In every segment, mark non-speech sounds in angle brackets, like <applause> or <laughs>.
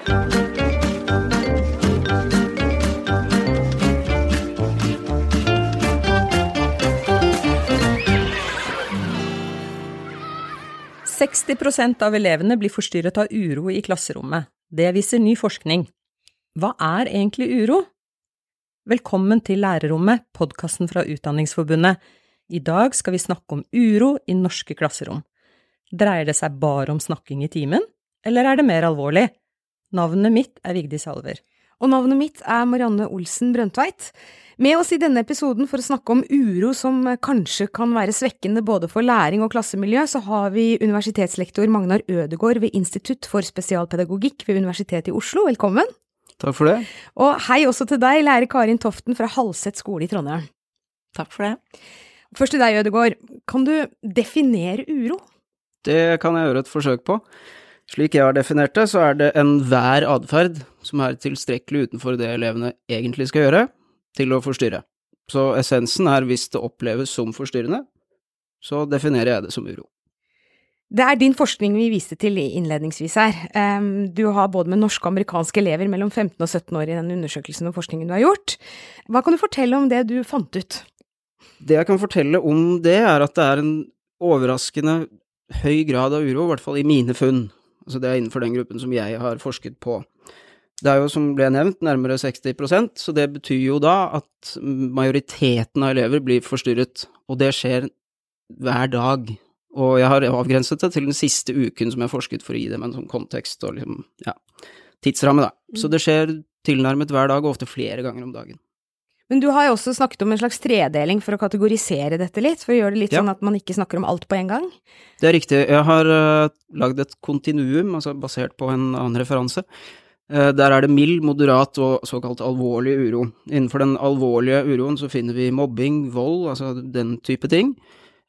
«60 av elevene blir forstyrret av uro i klasserommet. Det viser ny forskning. Hva er egentlig uro? Velkommen til Lærerrommet, podkasten fra Utdanningsforbundet. I dag skal vi snakke om uro i norske klasserom. Dreier det seg bare om snakking i timen, eller er det mer alvorlig? Navnet mitt er Vigdis Halver. Og navnet mitt er Marianne Olsen Brøndtveit. Med oss i denne episoden for å snakke om uro som kanskje kan være svekkende både for læring og klassemiljø, så har vi universitetslektor Magnar Ødegård ved Institutt for spesialpedagogikk ved Universitetet i Oslo. Velkommen. Takk for det. Og hei også til deg, lærer Karin Toften fra Halset skole i Trondheim. Takk for det. Først til deg, Ødegård. Kan du definere uro? Det kan jeg gjøre et forsøk på. Slik jeg har definert det, så er det enhver atferd som er tilstrekkelig utenfor det elevene egentlig skal gjøre, til å forstyrre. Så essensen er hvis det oppleves som forstyrrende, så definerer jeg det som uro. Det er din forskning vi viste til innledningsvis her. Du har både med norske og amerikanske elever mellom 15 og 17 år i den undersøkelsen og forskningen du har gjort. Hva kan du fortelle om det du fant ut? Det jeg kan fortelle om det, er at det er en overraskende høy grad av uro, i hvert fall i mine funn. Altså det er innenfor den gruppen som jeg har forsket på. Det er jo, som ble nevnt, nærmere 60% så det betyr jo da at majoriteten av elever blir forstyrret, og det skjer hver dag. Og jeg har avgrenset det til den siste uken som jeg har forsket for å gi dem en sånn kontekst og liksom, ja, tidsramme, da. Så det skjer tilnærmet hver dag, og ofte flere ganger om dagen. Men du har jo også snakket om en slags tredeling for å kategorisere dette litt, for å gjøre det litt ja. sånn at man ikke snakker om alt på en gang? Det er riktig. Jeg har uh, lagd et kontinuum, altså basert på en annen referanse. Uh, der er det mild, moderat og såkalt alvorlig uro. Innenfor den alvorlige uroen så finner vi mobbing, vold, altså den type ting.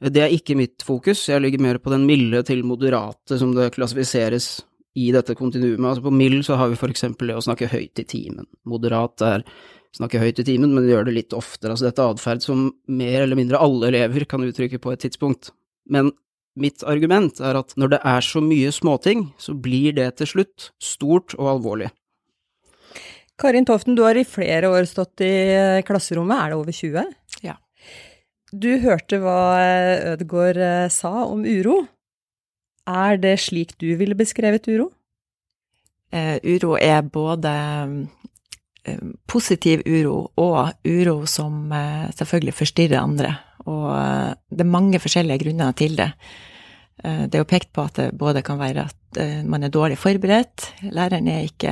Det er ikke mitt fokus, jeg ligger mer på den milde til moderate som det klassifiseres i dette kontinuumet. Altså på mild så har vi for eksempel det å snakke høyt i timen. Moderat er snakke høyt i timen, men gjør det litt oftere. Altså dette er atferd som mer eller mindre alle elever kan uttrykke på et tidspunkt. Men mitt argument er at når det er så mye småting, så blir det til slutt stort og alvorlig. Karin Toften, du har i flere år stått i klasserommet, er det over 20? Ja. Du hørte hva Ødegaard eh, sa om uro. Er det slik du ville beskrevet uro? Uh, uro er både Eh, positiv uro og uro som eh, selvfølgelig forstyrrer andre. Og eh, det er mange forskjellige grunner til det. Det er jo pekt på at det både kan være at man er dårlig forberedt, læreren er ikke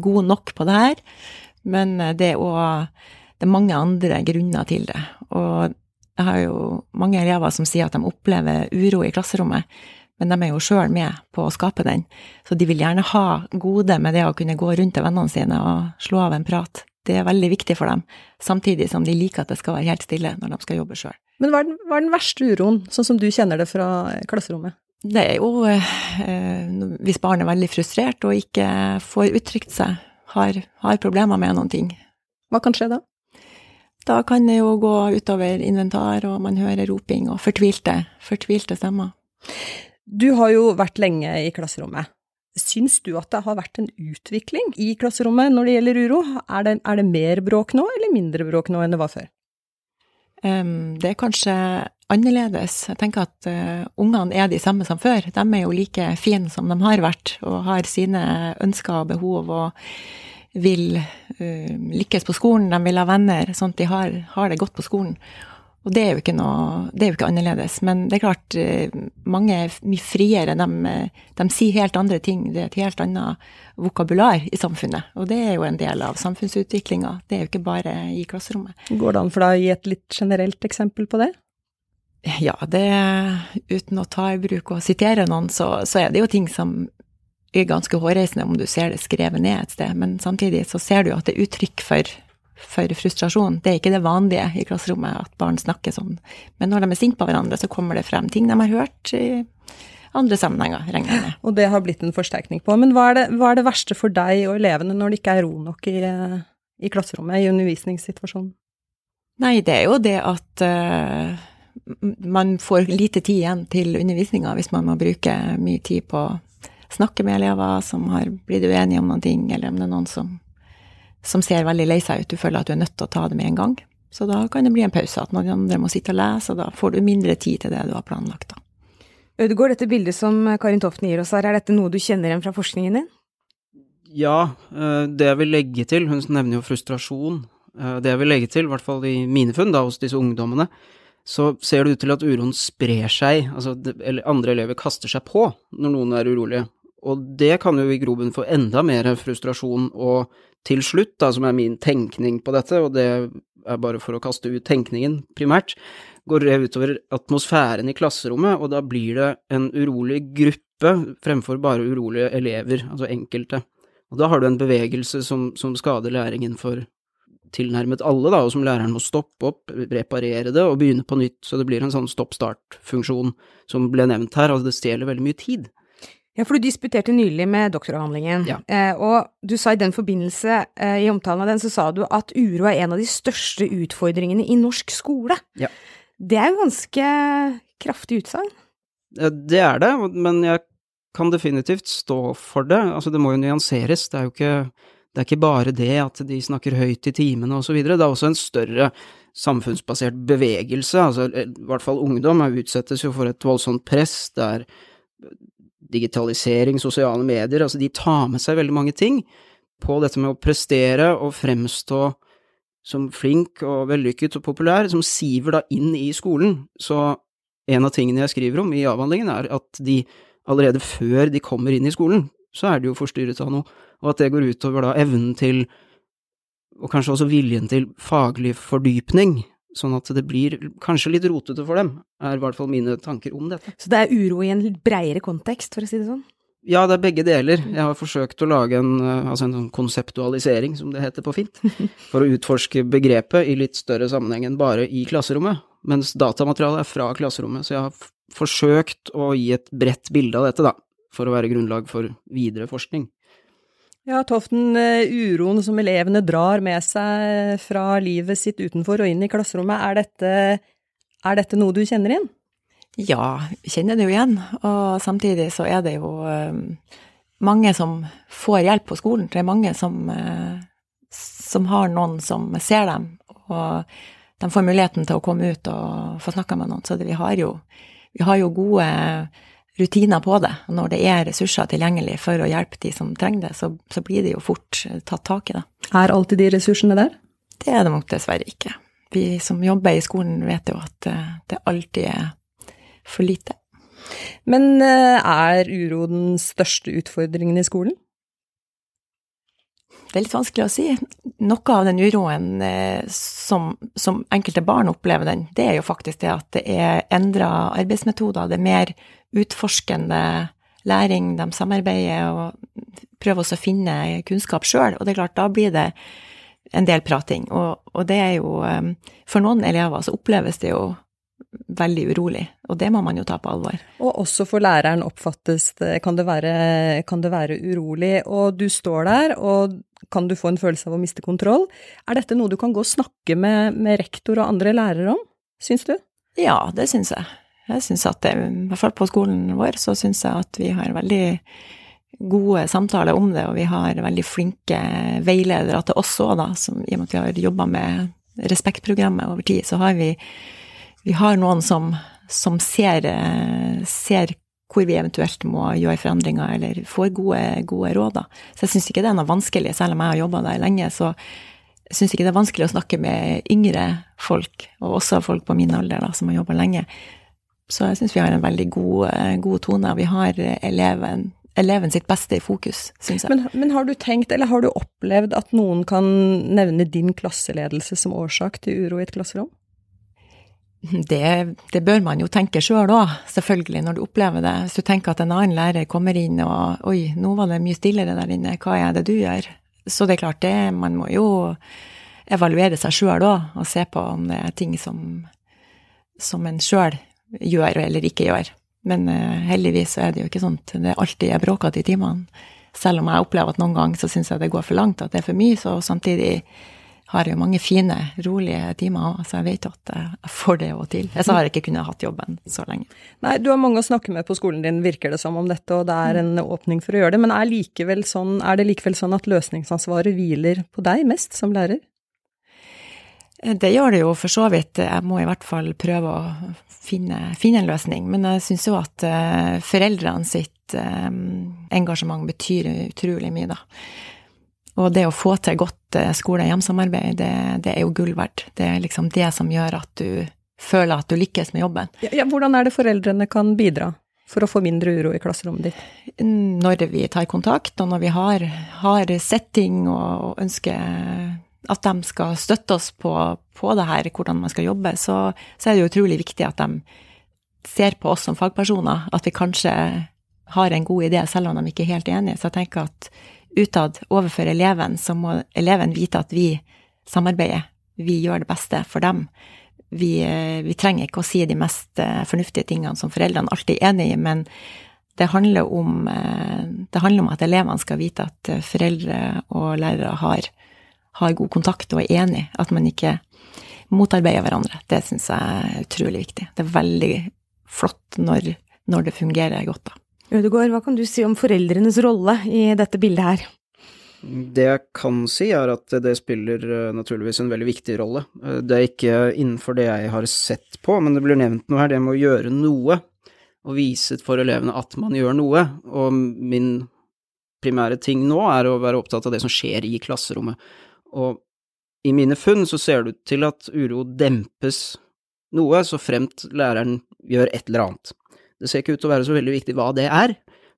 god nok på det her, men det er òg det er mange andre grunner til det. Og jeg har jo mange elever som sier at de opplever uro i klasserommet, men de er jo sjøl med på å skape den. Så de vil gjerne ha gode med det å kunne gå rundt til vennene sine og slå av en prat. Det er veldig viktig for dem, samtidig som de liker at det skal være helt stille når de skal jobbe sjøl. Men hva er, den, hva er, den, verste uroen, sånn som du kjenner det fra klasserommet? Det er jo eh, hvis barnet er veldig frustrert og ikke får uttrykt seg, har, har problemer med noen ting. Hva kan skje da? Da kan det jo gå utover inventar, og man hører roping og fortvilte, fortvilte stemmer. Du har jo vært lenge i klasserommet. Syns du at det har vært en utvikling i klasserommet når det gjelder uro? Er det, er det mer bråk nå, eller mindre bråk nå enn det var før? Um, det er kanskje annerledes. Jeg tenker at uh, ungene er de samme som før. De er jo like fine som de har vært, og har sine ønsker og behov og vil uh, lykkes på skolen. De vil ha venner, sånn at de har, har det godt på skolen. Og det er jo ikke noe Det er jo ikke annerledes. Men det er klart, eh, mange er mye friere. De, de sier helt andre ting. Det er et helt annet vokabular i samfunnet. Og det er jo en del av samfunnsutviklinga. Det er jo ikke bare i klasserommet. Går det an for deg å gi et litt generelt eksempel på det? Ja, det Uten å ta i bruk og sitere noen, så, så er det jo ting som er ganske hårreisende om du ser det skrevet ned et sted. Men samtidig så ser du jo at det er uttrykk for for frustrasjon. Det er ikke det vanlige i klasserommet at barn snakker sånn. Men når de er sinte på hverandre, så kommer det frem ting de har hørt i andre sammenhenger, regner jeg med. Og det har blitt en forsterkning på. Men hva er, det, hva er det verste for deg og elevene når det ikke er ro nok i, i klasserommet, i undervisningssituasjonen? Nei, det er jo det at uh, man får lite tid igjen til undervisninga hvis man må bruke mye tid på å snakke med elever som har blitt uenige om noen ting, eller om det er noen som, som ser veldig lei seg ut, du føler at du er nødt til å ta det med en gang. Så da kan det bli en pause, at noen andre må sitte og lese, og da får du mindre tid til det du har planlagt. da. Ødegaard, dette bildet som Karin Toften gir oss her, er dette noe du kjenner igjen fra forskningen din? Ja, eh, det jeg vil legge til, hun nevner jo frustrasjon. Eh, det jeg vil legge til, i hvert fall i mine funn da, hos disse ungdommene, så ser det ut til at uroen sprer seg, altså eller andre elever kaster seg på når noen er urolige. Og det kan jo i grobunn få enda mer frustrasjon, og til slutt, da, som er min tenkning på dette, og det er bare for å kaste ut tenkningen primært, går det utover atmosfæren i klasserommet, og da blir det en urolig gruppe fremfor bare urolige elever, altså enkelte. Og da har du en bevegelse som, som skader læringen for tilnærmet alle, da, og som læreren må stoppe opp, reparere det og begynne på nytt, så det blir en sånn stopp-start-funksjon som ble nevnt her, altså det stjeler veldig mye tid. Ja, for du disputerte nylig med doktoravhandlingen, Ja. eh, og du sa i den forbindelse, eh, i omtalen av den, så sa du at uro er en av de største utfordringene i norsk skole. Ja. Det er jo ganske kraftig utsagn. Det er det, men jeg kan definitivt stå for det. Altså, det må jo nyanseres. Det er jo ikke, det er ikke bare det at de snakker høyt i timene og så videre. Det er også en større samfunnsbasert bevegelse. Altså, i hvert fall ungdom utsettes jo for et voldsomt press. Det er digitalisering, sosiale medier. Altså, de tar med seg veldig mange ting på dette med å prestere og fremstå som flink og vellykket og populær, som siver da inn i skolen. Så en av tingene jeg skriver om i avhandlingen, er at de allerede før de kommer inn i skolen, så er de jo forstyrret av noe, og at det går utover da evnen til, og kanskje også viljen til, faglig fordypning, sånn at det blir kanskje litt rotete for dem, er i hvert fall mine tanker om dette. Så det er uro i en litt breiere kontekst, for å si det sånn. Ja, det er begge deler. Jeg har forsøkt å lage en, eh, altså en sånn konseptualisering, som det heter på fint, <laughs> for å utforske begrepet i litt større sammenheng enn bare i klasserommet, mens datamaterialet er fra klasserommet, så jeg har forsøkt å gi et bredt bilde av dette, da, for å være grunnlag for videre forskning. Ja, Toften, eh, uroen som elevene drar med seg fra livet sitt utenfor og inn i klasserommet, er dette, er dette noe du kjenner igjen? Ja, vi kjenner det jo igjen. Og samtidig så er det jo eh, mange som får hjelp på skolen. Det er mange som, eh, som har noen som ser dem, og de får muligheten til å komme ut og få snakka med noen. Så vi, har jo, vi har jo gode rutiner på det. Og når det er ressurser tilgjengelig for å hjelpe de som trenger det, så, så blir det jo fort eh, tatt tak i det. Er alltid de ressursene der? Det er det nok dessverre ikke. Vi som jobber i skolen vet jo at eh, det alltid er for lite. Men eh, er uro den største utfordringen i skolen? Det er litt vanskelig å si. Noe av den uroen eh, som, som enkelte barn opplever den, det er jo faktisk det at det er endra arbeidsmetoder, det er mer utforskende læring, de samarbeider og prøver også å finne kunnskap sjøl, og det er klart, da blir det en del prating. Og, og det er jo eh, For noen elever så oppleves det jo veldig urolig, og det må man jo ta på alvor. Og også for læreren oppfattes det, kan det være, kan det være urolig, og du står der, og kan du få en følelse av å miste kontroll? Er dette noe du kan gå og snakke med, med rektor og andre lærere om, syns du? Ja, det syns jeg. Jeg syns at det, i hvert fall på skolen vår, så syns jeg at vi har veldig gode samtaler om det, og vi har veldig flinke veiledere til oss òg, da, som i og med at vi har jobba med Respektprogrammet over tid, så har vi, vi har noen som, som ser, eh, ser hvor vi eventuelt må gjøre forandringer, eller får gode, gode råd. da. Så jeg syns ikke det er noe vanskelig, selv om jeg har jobba der lenge, så syns ikke det er vanskelig å snakke med yngre folk, og også folk på min alder da, som har jobba lenge. Så jeg syns vi har en veldig god, eh, god tone, vi har eleven, eleven sitt beste i fokus, syns jeg. Men, men har du tenkt, eller har du opplevd at noen kan nevne din klasseledelse som årsak til uro i et klasserom? <laughs> Det, det bør man jo tenke sjøl òg, selvfølgelig, når du opplever det. Hvis du tenker at en annen lærer kommer inn og Oi, nå var det mye stillere der inne, hva er det du gjør? Så det er klart, det, man må jo evaluere seg sjøl òg, og se på om det er ting som, som en sjøl gjør eller ikke gjør. Men uh, heldigvis er det jo ikke sånn Det er alltid jeg bråkete i timene. Selv om jeg opplever at noen ganger så syns jeg det går for langt, at det er for mye, så samtidig har jo mange fine, rolige timer så jeg vet at jeg får det òg til. Ellers har jeg ikke kunnet hatt jobben så lenge. Nei, du har mange å snakke med på skolen din, virker det som om dette, og det er en åpning for å gjøre det. Men er, likevel sånn, er det likevel sånn at løsningsansvaret hviler på deg mest som lærer? Det gjør det jo for så vidt. Jeg må i hvert fall prøve å finne, finne en løsning. Men jeg syns jo at uh, foreldrene sitt uh, engasjement betyr utrolig mye, da. Og det å få til godt uh, skole-hjem-samarbeid, det, det, er jo gull verdt. Det er liksom det som gjør at du føler at du lykkes med jobben. Ja, ja, hvordan er det foreldrene kan bidra? For å få mindre uro i klasserommet ditt? Når vi tar kontakt, og når vi har, har setting og, og ønsker at de skal støtte oss på, på det her, hvordan man skal jobbe, så, så, er det utrolig viktig at de ser på oss som fagpersoner, at vi kanskje har en god idé, selv om de ikke er helt enige. Så jeg tenker at utad overfor eleven, så må eleven vite at vi samarbeider. Vi gjør det beste for dem. Vi, vi trenger ikke å si de mest eh, fornuftige tingene som foreldrene alltid er enig i, men det handler, om, eh, det handler om at elevene skal vite at foreldre og lærere har har god kontakt og er enig, at man ikke motarbeider hverandre. Det syns jeg er utrolig viktig. Det er veldig flott når, når det fungerer godt, da. Ødegaard, hva kan du si om foreldrenes rolle i dette bildet her? Det jeg kan si, er at det spiller eh, naturligvis en veldig viktig rolle. Eh, det er ikke innenfor det jeg har sett på, men det blir nevnt noe her, det med å gjøre noe. Og vise for elevene at man gjør noe. Og min primære ting nå er å være opptatt av det som skjer i klasserommet. Og i mine funn så ser det ut til at uro dempes noe, så fremt læreren gjør et eller annet. Det ser ikke ut til å være så veldig viktig hva det er,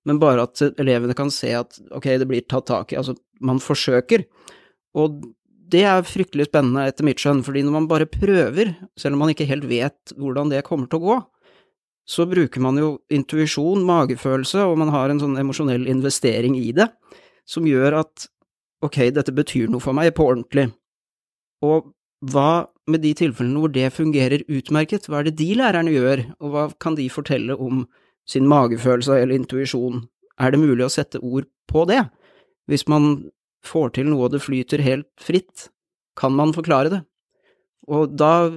men bare at elevene kan se at ok, det blir tatt tak i, altså man forsøker. Og det er fryktelig spennende etter mitt skjønn, fordi når man bare prøver, selv om man ikke helt vet hvordan det kommer til å gå, så bruker man jo intuisjon, magefølelse, og man har en sånn emosjonell investering i det, som gjør at ok, dette betyr noe for meg på ordentlig. Og hva med de tilfellene hvor det fungerer utmerket, hva er det de lærerne gjør, og hva kan de fortelle om sin magefølelse eller intuisjon? Er det mulig å sette ord på det? Hvis man får til noe og det flyter helt fritt, kan man forklare det? Og da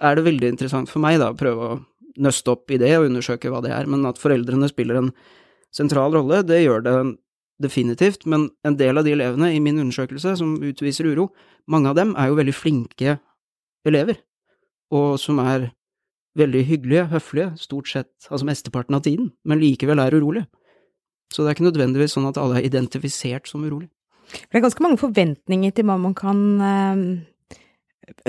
er det veldig interessant for meg da, å prøve å nøste opp i det og undersøke hva det er, men at foreldrene spiller en sentral rolle, det gjør det definitivt, men en del av de elevene i min undersøkelse som utviser uro, mange av dem er jo veldig flinke elever, og som er veldig hyggelige, høflige, stort sett, altså mesteparten av tiden, men likevel er urolige. Så det er ikke nødvendigvis sånn at alle er identifisert som urolige. Det er ganske mange forventninger til hva man kan eh,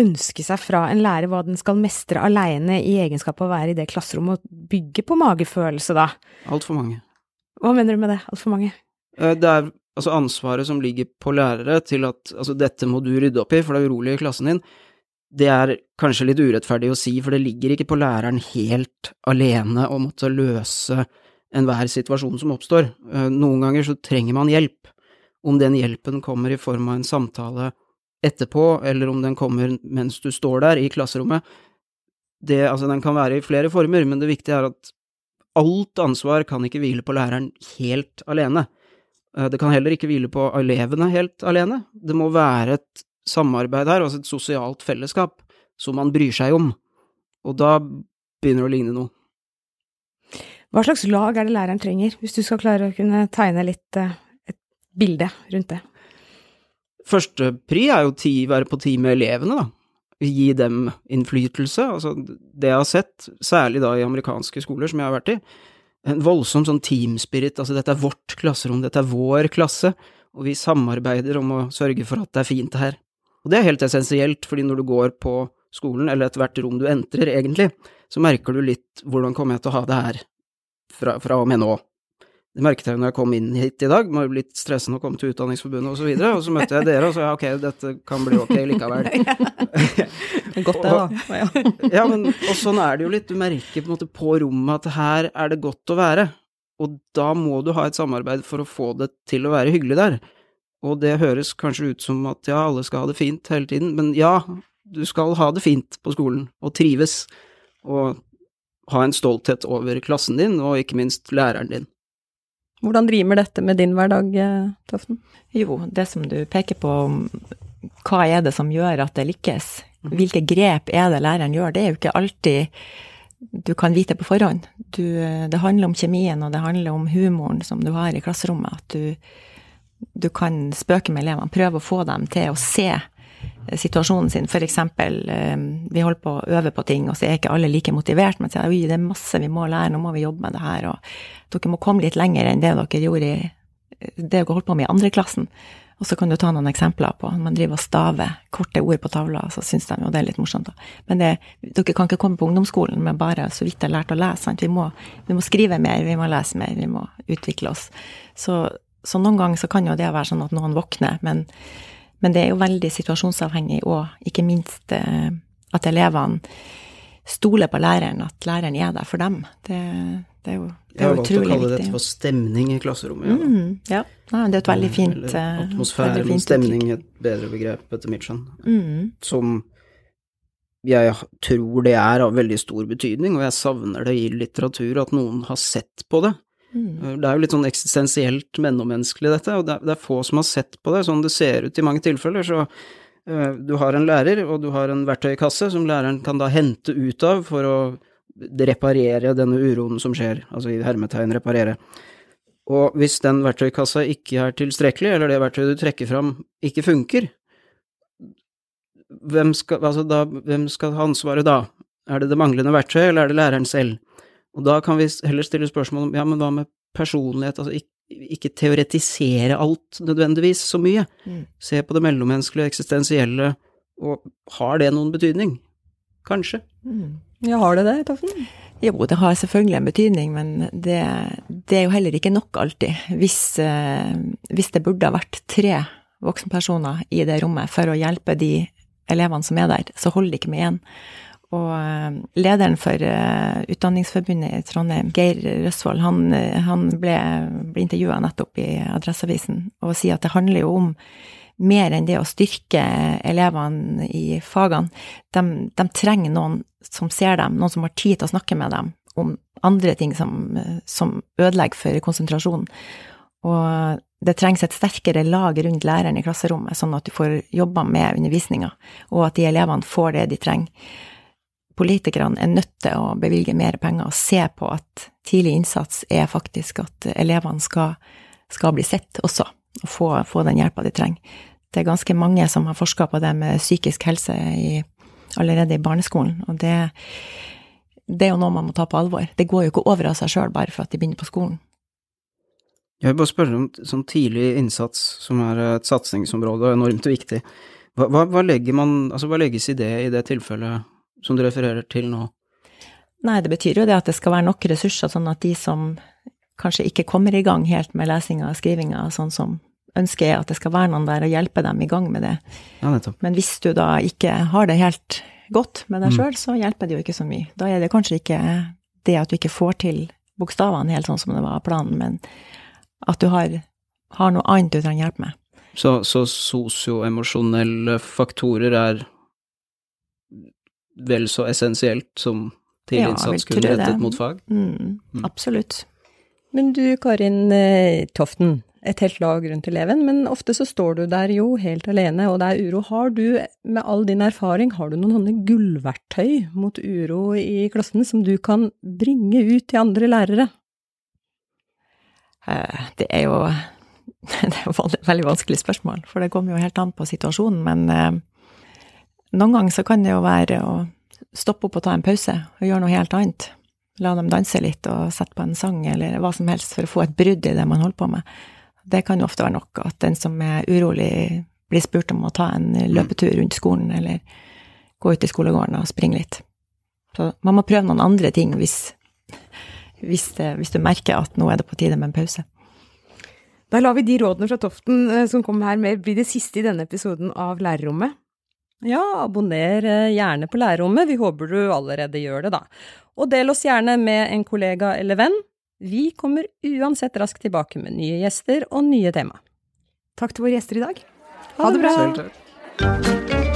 ønske seg fra en lærer, hva den skal mestre aleine i egenskap av å være i det klasserommet, og bygge på magefølelse, da. Altfor mange. Hva mener du med det, altfor mange? Eh, det er altså ansvaret som ligger på lærere til at altså dette må du rydde opp i, for det er urolig i klassen din. Det er kanskje litt urettferdig å si, for det ligger ikke på læreren helt alene å måtte løse enhver situasjon som oppstår. Eh, noen ganger så trenger man hjelp. Om den hjelpen kommer i form av en samtale etterpå, eller om den kommer mens du står der i klasserommet, det, altså den kan være i flere former, men det viktige er at alt ansvar kan ikke hvile på læreren helt alene. Eh, det kan heller ikke hvile på elevene helt alene. Det må være et samarbeid her, altså et sosialt fellesskap, som man bryr seg om. Og da begynner det å ligne noe. Hva slags lag er det læreren trenger, hvis du skal klare å kunne tegne litt eh, et bilde rundt det? Førstepri er jo ti, være på tid med elevene, da. Gi dem innflytelse. Altså, det jeg har sett, særlig da i amerikanske skoler som jeg har vært i, en voldsom sånn teamspirit, altså dette er vårt klasserom, dette er vår klasse, og vi samarbeider om å sørge for at det er fint her. Og det er helt essensielt, fordi når du går på skolen, eller ethvert rom du entrer, egentlig, så merker du litt hvordan kommer jeg til å ha det her fra, fra og med nå. Det merket jeg når jeg kom inn hit i dag, var litt stressende å komme til Utdanningsforbundet og så og så møtte jeg dere og så ja, ok, dette kan bli ok likevel. <laughs> Godt det, da. Ja. <laughs> ja, men og sånn er det jo litt, du merker på en måte på rommet at her er det godt å være, og da må du ha et samarbeid for å få det til å være hyggelig der. Og det høres kanskje ut som at ja, alle skal ha det fint hele tiden, men ja, du skal ha det fint på skolen, og trives, og ha en stolthet over klassen din, og ikke minst læreren din. Hvordan rimer dette med din hverdag, eh, Toften? Jo, det som du peker på, hva er det som gjør at det lykkes? Hvilke grep er det læreren gjør? Det er jo ikke alltid du kan vite på forhånd. Du, det handler om kjemien, og det handler om humoren som du har i klasserommet. At du, du kan spøke med elevene, prøve å få dem til å se situasjonen sin. For eksempel, vi holder på å øve på ting, og så er ikke alle like motivert, men sier oi, det er masse vi må lære, nå må vi jobbe med det her, og dere må komme litt lenger enn det dere gjorde i det dere holdt på med i andre klassen. Og så kan du ta noen eksempler på man driver og staver korte ord på tavla, så syns de jo det er litt morsomt. da. Men det, dere kan ikke komme på ungdomsskolen med bare så vidt jeg har lært å lese. Sant? Vi, må, vi må skrive mer, vi må lese mer, vi må utvikle oss. Så, så noen ganger så kan jo det være sånn at noen våkner, men, men det er jo veldig situasjonsavhengig, og ikke minst eh, at elevene stoler på læreren, at læreren er der for dem. Det, det er jo det er Jeg har valgt å kalle dette for stemning i klasserommet. Ja. Mm, ja. Nei, det er et veldig fint Eller eh, atmosfære, veldig fint stemning er et bedre begrep, etter mitt skjønn. Mm, Som jeg tror det er av veldig stor betydning, og jeg savner det i litteratur, at noen har sett på det. Mm, Det er jo litt sånn eksistensielt mennommenneskelig, dette, og det er, det er få som har sett på det, sånn det ser ut i mange tilfeller. Så uh, du har en lærer, og du har en verktøykasse som læreren kan da hente ut av for å reparere denne uroen som skjer, altså i hermetegn reparere. Og hvis den verktøykassa ikke er tilstrekkelig, eller det verktøyet du trekker fram ikke funker, hvem skal, altså da, hvem skal ha ansvaret da? Er det det manglende verktøy, eller er det læreren selv? Og da kan vi heller stille spørsmål om ja, men hva med personlighet, altså ikke, ikke teoretisere alt nødvendigvis så mye. Mm. Se på det mellommenneskelige, eksistensielle, og har det noen betydning? Kanskje. mm. Ja, har det det, Toffen? Jo, det har selvfølgelig en betydning, men det, det er jo heller ikke nok alltid. Hvis, eh, hvis det burde ha vært tre voksenpersoner i det rommet for å hjelpe de elevene som er der, så holder det ikke med én. Og eh, lederen for eh, Utdanningsforbundet i Trondheim, Geir Røsvold, han, eh, han ble, ble intervjua nettopp i Adresseavisen og sier at det handler jo om mer enn det å styrke elevene i fagene. De, de trenger noen som ser dem, noen som har tid til å snakke med dem om andre ting som, som ødelegger for konsentrasjonen. Og det trengs et sterkere lag rundt læreren i klasserommet, sånn at du får jobba med undervisninga, og at de elevene får det de trenger. Politikerne er nødt til å bevilge mer penger og se på at tidlig innsats er faktisk at elevene skal, skal bli sett også, og få, få den hjelpa de trenger. Det er ganske mange som har forska på det med psykisk helse i, allerede i barneskolen, og det, det er jo noe man må ta på alvor. Det går jo ikke over av seg sjøl bare for at de begynner på skolen. Jeg vil bare spørre om sånn tidlig innsats, som er et satsingsområde og enormt viktig. Hva, hva, hva, legger man, altså hva legges i det i det tilfellet som du refererer til nå? Nei, det betyr jo det at det skal være nok ressurser, sånn at de som kanskje ikke kommer i gang helt med lesinga og skrivinga, sånn som ønsket er at det skal være noen der og hjelpe dem i gang med det. Ja, nettopp. Men hvis du da ikke har det helt godt med deg Mm. sjøl, så hjelper det jo ikke så mye. Da er det kanskje ikke det at du ikke får til bokstavene helt sånn som det var planen, men at du har, har noe annet du trenger hjelp med. Så, så sosioemosjonelle faktorer er vel så essensielt som tidlig Ja, innsats kun det. rettet mot fag? Mm, Mm. absolutt. Men du, Karin eh, Toften, et helt lag rundt eleven, men ofte så står du der jo helt alene, og det er uro. Har du, med all din erfaring, har du noen sånne gullverktøy mot uro i klassen som du kan bringe ut til andre lærere? Eh, Det er jo <laughs> det er et veldig vanskelig spørsmål, for det kommer jo helt an på situasjonen. Men eh, noen ganger så kan det jo være å stoppe opp og ta en pause og gjøre noe helt annet. La dem danse litt og sette på en sang eller hva som helst for å få et brudd i det man holder på med. Det kan jo ofte være nok at den som er urolig, blir spurt om å ta en løpetur rundt skolen eller gå ut i skolegården og springe litt. Så man må prøve noen andre ting hvis, hvis, det, hvis du merker at nå er det på tide med en pause. Da lar vi de rådene fra Toften eh, som kom her med, bli det siste i denne episoden av Lærerrommet. Ja, abonner eh, gjerne på lærerrommet, vi håper du allerede gjør det da. Og del oss gjerne med en kollega eller venn. Vi kommer uansett raskt tilbake med nye gjester og nye tema. Takk til våre gjester i dag. Ha det bra! Selv takk.